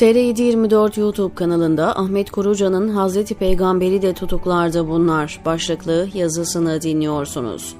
TR724 YouTube kanalında Ahmet Kuruca'nın Hazreti Peygamberi de tutuklarda bunlar başlıklı yazısını dinliyorsunuz.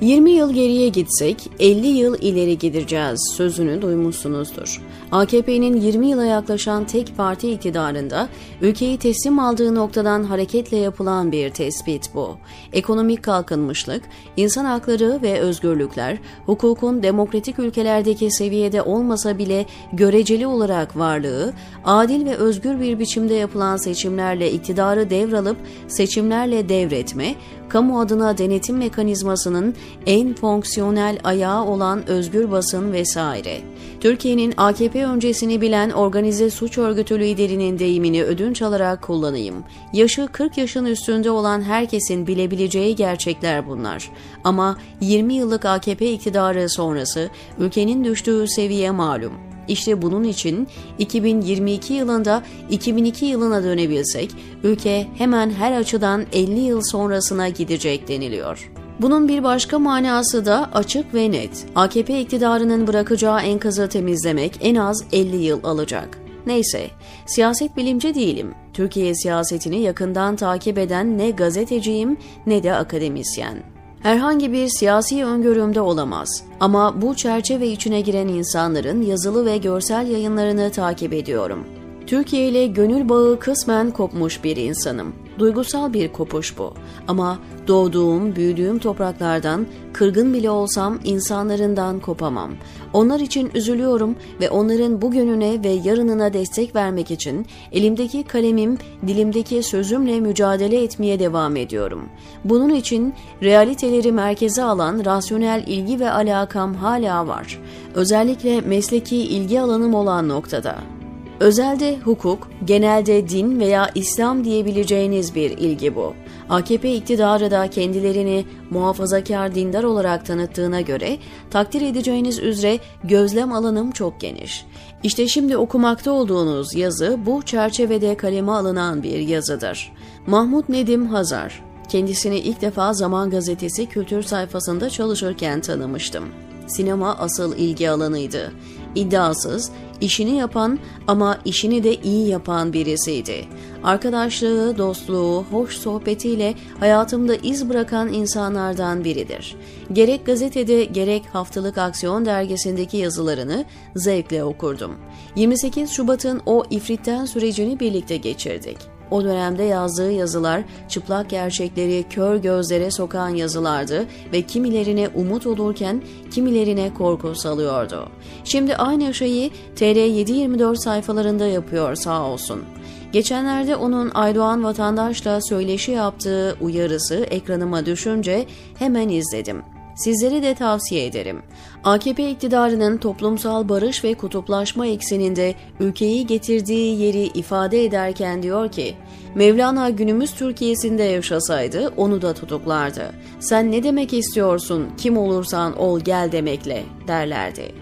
20 yıl geriye gitsek 50 yıl ileri gideceğiz sözünü duymuşsunuzdur. AKP'nin 20 yıla yaklaşan tek parti iktidarında ülkeyi teslim aldığı noktadan hareketle yapılan bir tespit bu. Ekonomik kalkınmışlık, insan hakları ve özgürlükler hukukun demokratik ülkelerdeki seviyede olmasa bile göreceli olarak varlığı, adil ve özgür bir biçimde yapılan seçimlerle iktidarı devralıp seçimlerle devretme, kamu adına denetim mekanizmasının en fonksiyonel ayağı olan özgür basın vesaire. Türkiye'nin AKP öncesini bilen organize suç örgütü liderinin deyimini ödünç alarak kullanayım. Yaşı 40 yaşın üstünde olan herkesin bilebileceği gerçekler bunlar. Ama 20 yıllık AKP iktidarı sonrası ülkenin düştüğü seviye malum. İşte bunun için 2022 yılında 2002 yılına dönebilsek ülke hemen her açıdan 50 yıl sonrasına gidecek deniliyor. Bunun bir başka manası da açık ve net. AKP iktidarının bırakacağı enkazı temizlemek en az 50 yıl alacak. Neyse, siyaset bilimci değilim. Türkiye siyasetini yakından takip eden ne gazeteciyim ne de akademisyen. Herhangi bir siyasi öngörümde olamaz. Ama bu çerçeve içine giren insanların yazılı ve görsel yayınlarını takip ediyorum. Türkiye ile gönül bağı kısmen kopmuş bir insanım. Duygusal bir kopuş bu. Ama doğduğum, büyüdüğüm topraklardan, kırgın bile olsam insanlarından kopamam. Onlar için üzülüyorum ve onların bugününe ve yarınına destek vermek için elimdeki kalemim, dilimdeki sözümle mücadele etmeye devam ediyorum. Bunun için realiteleri merkeze alan rasyonel ilgi ve alakam hala var. Özellikle mesleki ilgi alanım olan noktada. Özelde hukuk, genelde din veya İslam diyebileceğiniz bir ilgi bu. AKP iktidarı da kendilerini muhafazakar dindar olarak tanıttığına göre takdir edeceğiniz üzere gözlem alanım çok geniş. İşte şimdi okumakta olduğunuz yazı bu çerçevede kaleme alınan bir yazıdır. Mahmut Nedim Hazar Kendisini ilk defa Zaman Gazetesi kültür sayfasında çalışırken tanımıştım. Sinema asıl ilgi alanıydı. İddiasız, işini yapan ama işini de iyi yapan birisiydi. Arkadaşlığı, dostluğu, hoş sohbetiyle hayatımda iz bırakan insanlardan biridir. Gerek gazetede gerek haftalık aksiyon dergisindeki yazılarını zevkle okurdum. 28 Şubat'ın o ifritten sürecini birlikte geçirdik. O dönemde yazdığı yazılar çıplak gerçekleri kör gözlere sokan yazılardı ve kimilerine umut olurken kimilerine korku salıyordu. Şimdi aynı şeyi TR724 sayfalarında yapıyor sağ olsun. Geçenlerde onun Aydoğan vatandaşla söyleşi yaptığı uyarısı ekranıma düşünce hemen izledim. Sizlere de tavsiye ederim. AKP iktidarının toplumsal barış ve kutuplaşma ekseninde ülkeyi getirdiği yeri ifade ederken diyor ki, Mevlana günümüz Türkiye'sinde yaşasaydı onu da tutuklardı. Sen ne demek istiyorsun, kim olursan ol gel demekle derlerdi.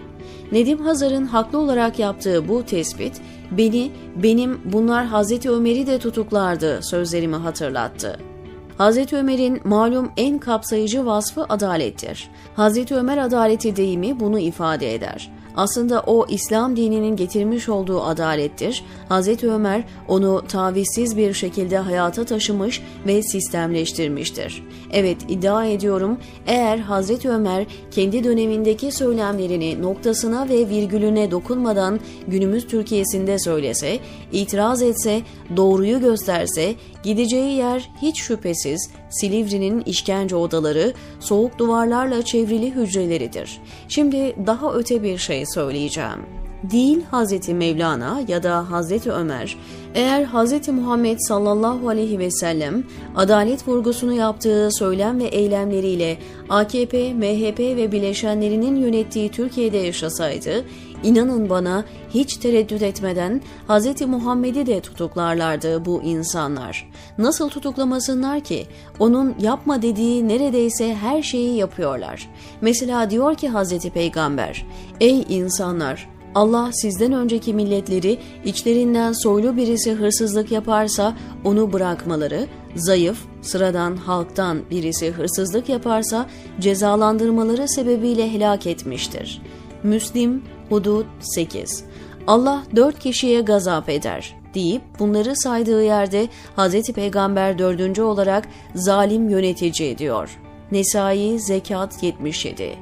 Nedim Hazar'ın haklı olarak yaptığı bu tespit beni, benim bunlar Hazreti Ömer'i de tutuklardı sözlerimi hatırlattı. Hazreti Ömer'in malum en kapsayıcı vasfı adalettir. Hazreti Ömer adaleti deyimi bunu ifade eder. Aslında o İslam dininin getirmiş olduğu adalettir. Hz. Ömer onu tavizsiz bir şekilde hayata taşımış ve sistemleştirmiştir. Evet iddia ediyorum eğer Hz. Ömer kendi dönemindeki söylemlerini noktasına ve virgülüne dokunmadan günümüz Türkiye'sinde söylese, itiraz etse, doğruyu gösterse gideceği yer hiç şüphesiz Silivri'nin işkence odaları, soğuk duvarlarla çevrili hücreleridir. Şimdi daha öte bir şey söyleyeceğim. Değil Hazreti Mevlana ya da Hazreti Ömer, eğer Hazreti Muhammed sallallahu aleyhi ve sellem adalet vurgusunu yaptığı söylem ve eylemleriyle AKP, MHP ve bileşenlerinin yönettiği Türkiye'de yaşasaydı, İnanın bana hiç tereddüt etmeden Hz. Muhammed'i de tutuklarlardı bu insanlar. Nasıl tutuklamasınlar ki? Onun yapma dediği neredeyse her şeyi yapıyorlar. Mesela diyor ki Hz. Peygamber, Ey insanlar! Allah sizden önceki milletleri içlerinden soylu birisi hırsızlık yaparsa onu bırakmaları, zayıf, sıradan halktan birisi hırsızlık yaparsa cezalandırmaları sebebiyle helak etmiştir. Müslim Hudud 8 Allah dört kişiye gazap eder deyip bunları saydığı yerde Hz. Peygamber dördüncü olarak zalim yönetici diyor. Nesai Zekat 77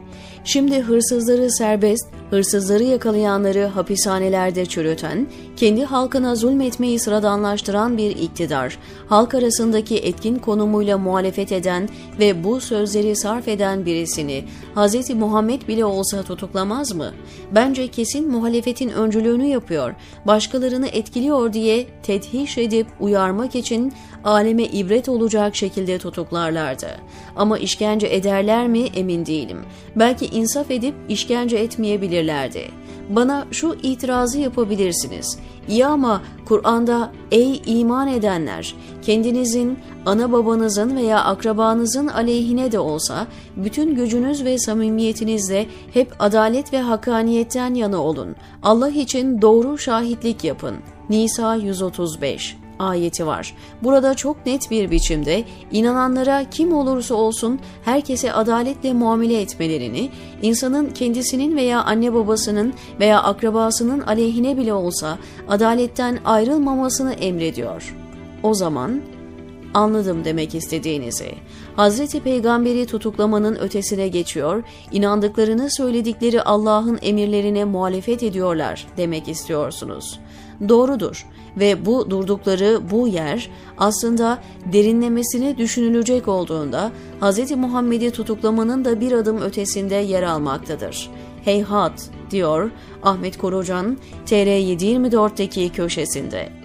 Şimdi hırsızları serbest, hırsızları yakalayanları hapishanelerde çürüten, kendi halkına zulmetmeyi sıradanlaştıran bir iktidar, halk arasındaki etkin konumuyla muhalefet eden ve bu sözleri sarf eden birisini Hz. Muhammed bile olsa tutuklamaz mı? Bence kesin muhalefetin öncülüğünü yapıyor, başkalarını etkiliyor diye tedhiş edip uyarmak için aleme ibret olacak şekilde tutuklarlardı. Ama işkence ederler mi emin değilim. Belki insaf edip işkence etmeyebilirlerdi. Bana şu itirazı yapabilirsiniz. İyi ama Kur'an'da ey iman edenler kendinizin, ana babanızın veya akrabanızın aleyhine de olsa bütün gücünüz ve samimiyetinizle hep adalet ve hakkaniyetten yana olun. Allah için doğru şahitlik yapın. Nisa 135 ayeti var. Burada çok net bir biçimde inananlara kim olursa olsun herkese adaletle muamele etmelerini, insanın kendisinin veya anne babasının veya akrabasının aleyhine bile olsa adaletten ayrılmamasını emrediyor. O zaman Anladım demek istediğinizi. Hazreti Peygamberi tutuklamanın ötesine geçiyor, inandıklarını söyledikleri Allah'ın emirlerine muhalefet ediyorlar demek istiyorsunuz. Doğrudur ve bu durdukları bu yer aslında derinlemesine düşünülecek olduğunda Hz. Muhammed'i tutuklamanın da bir adım ötesinde yer almaktadır. Heyhat diyor Ahmet Korucan TR724'teki köşesinde.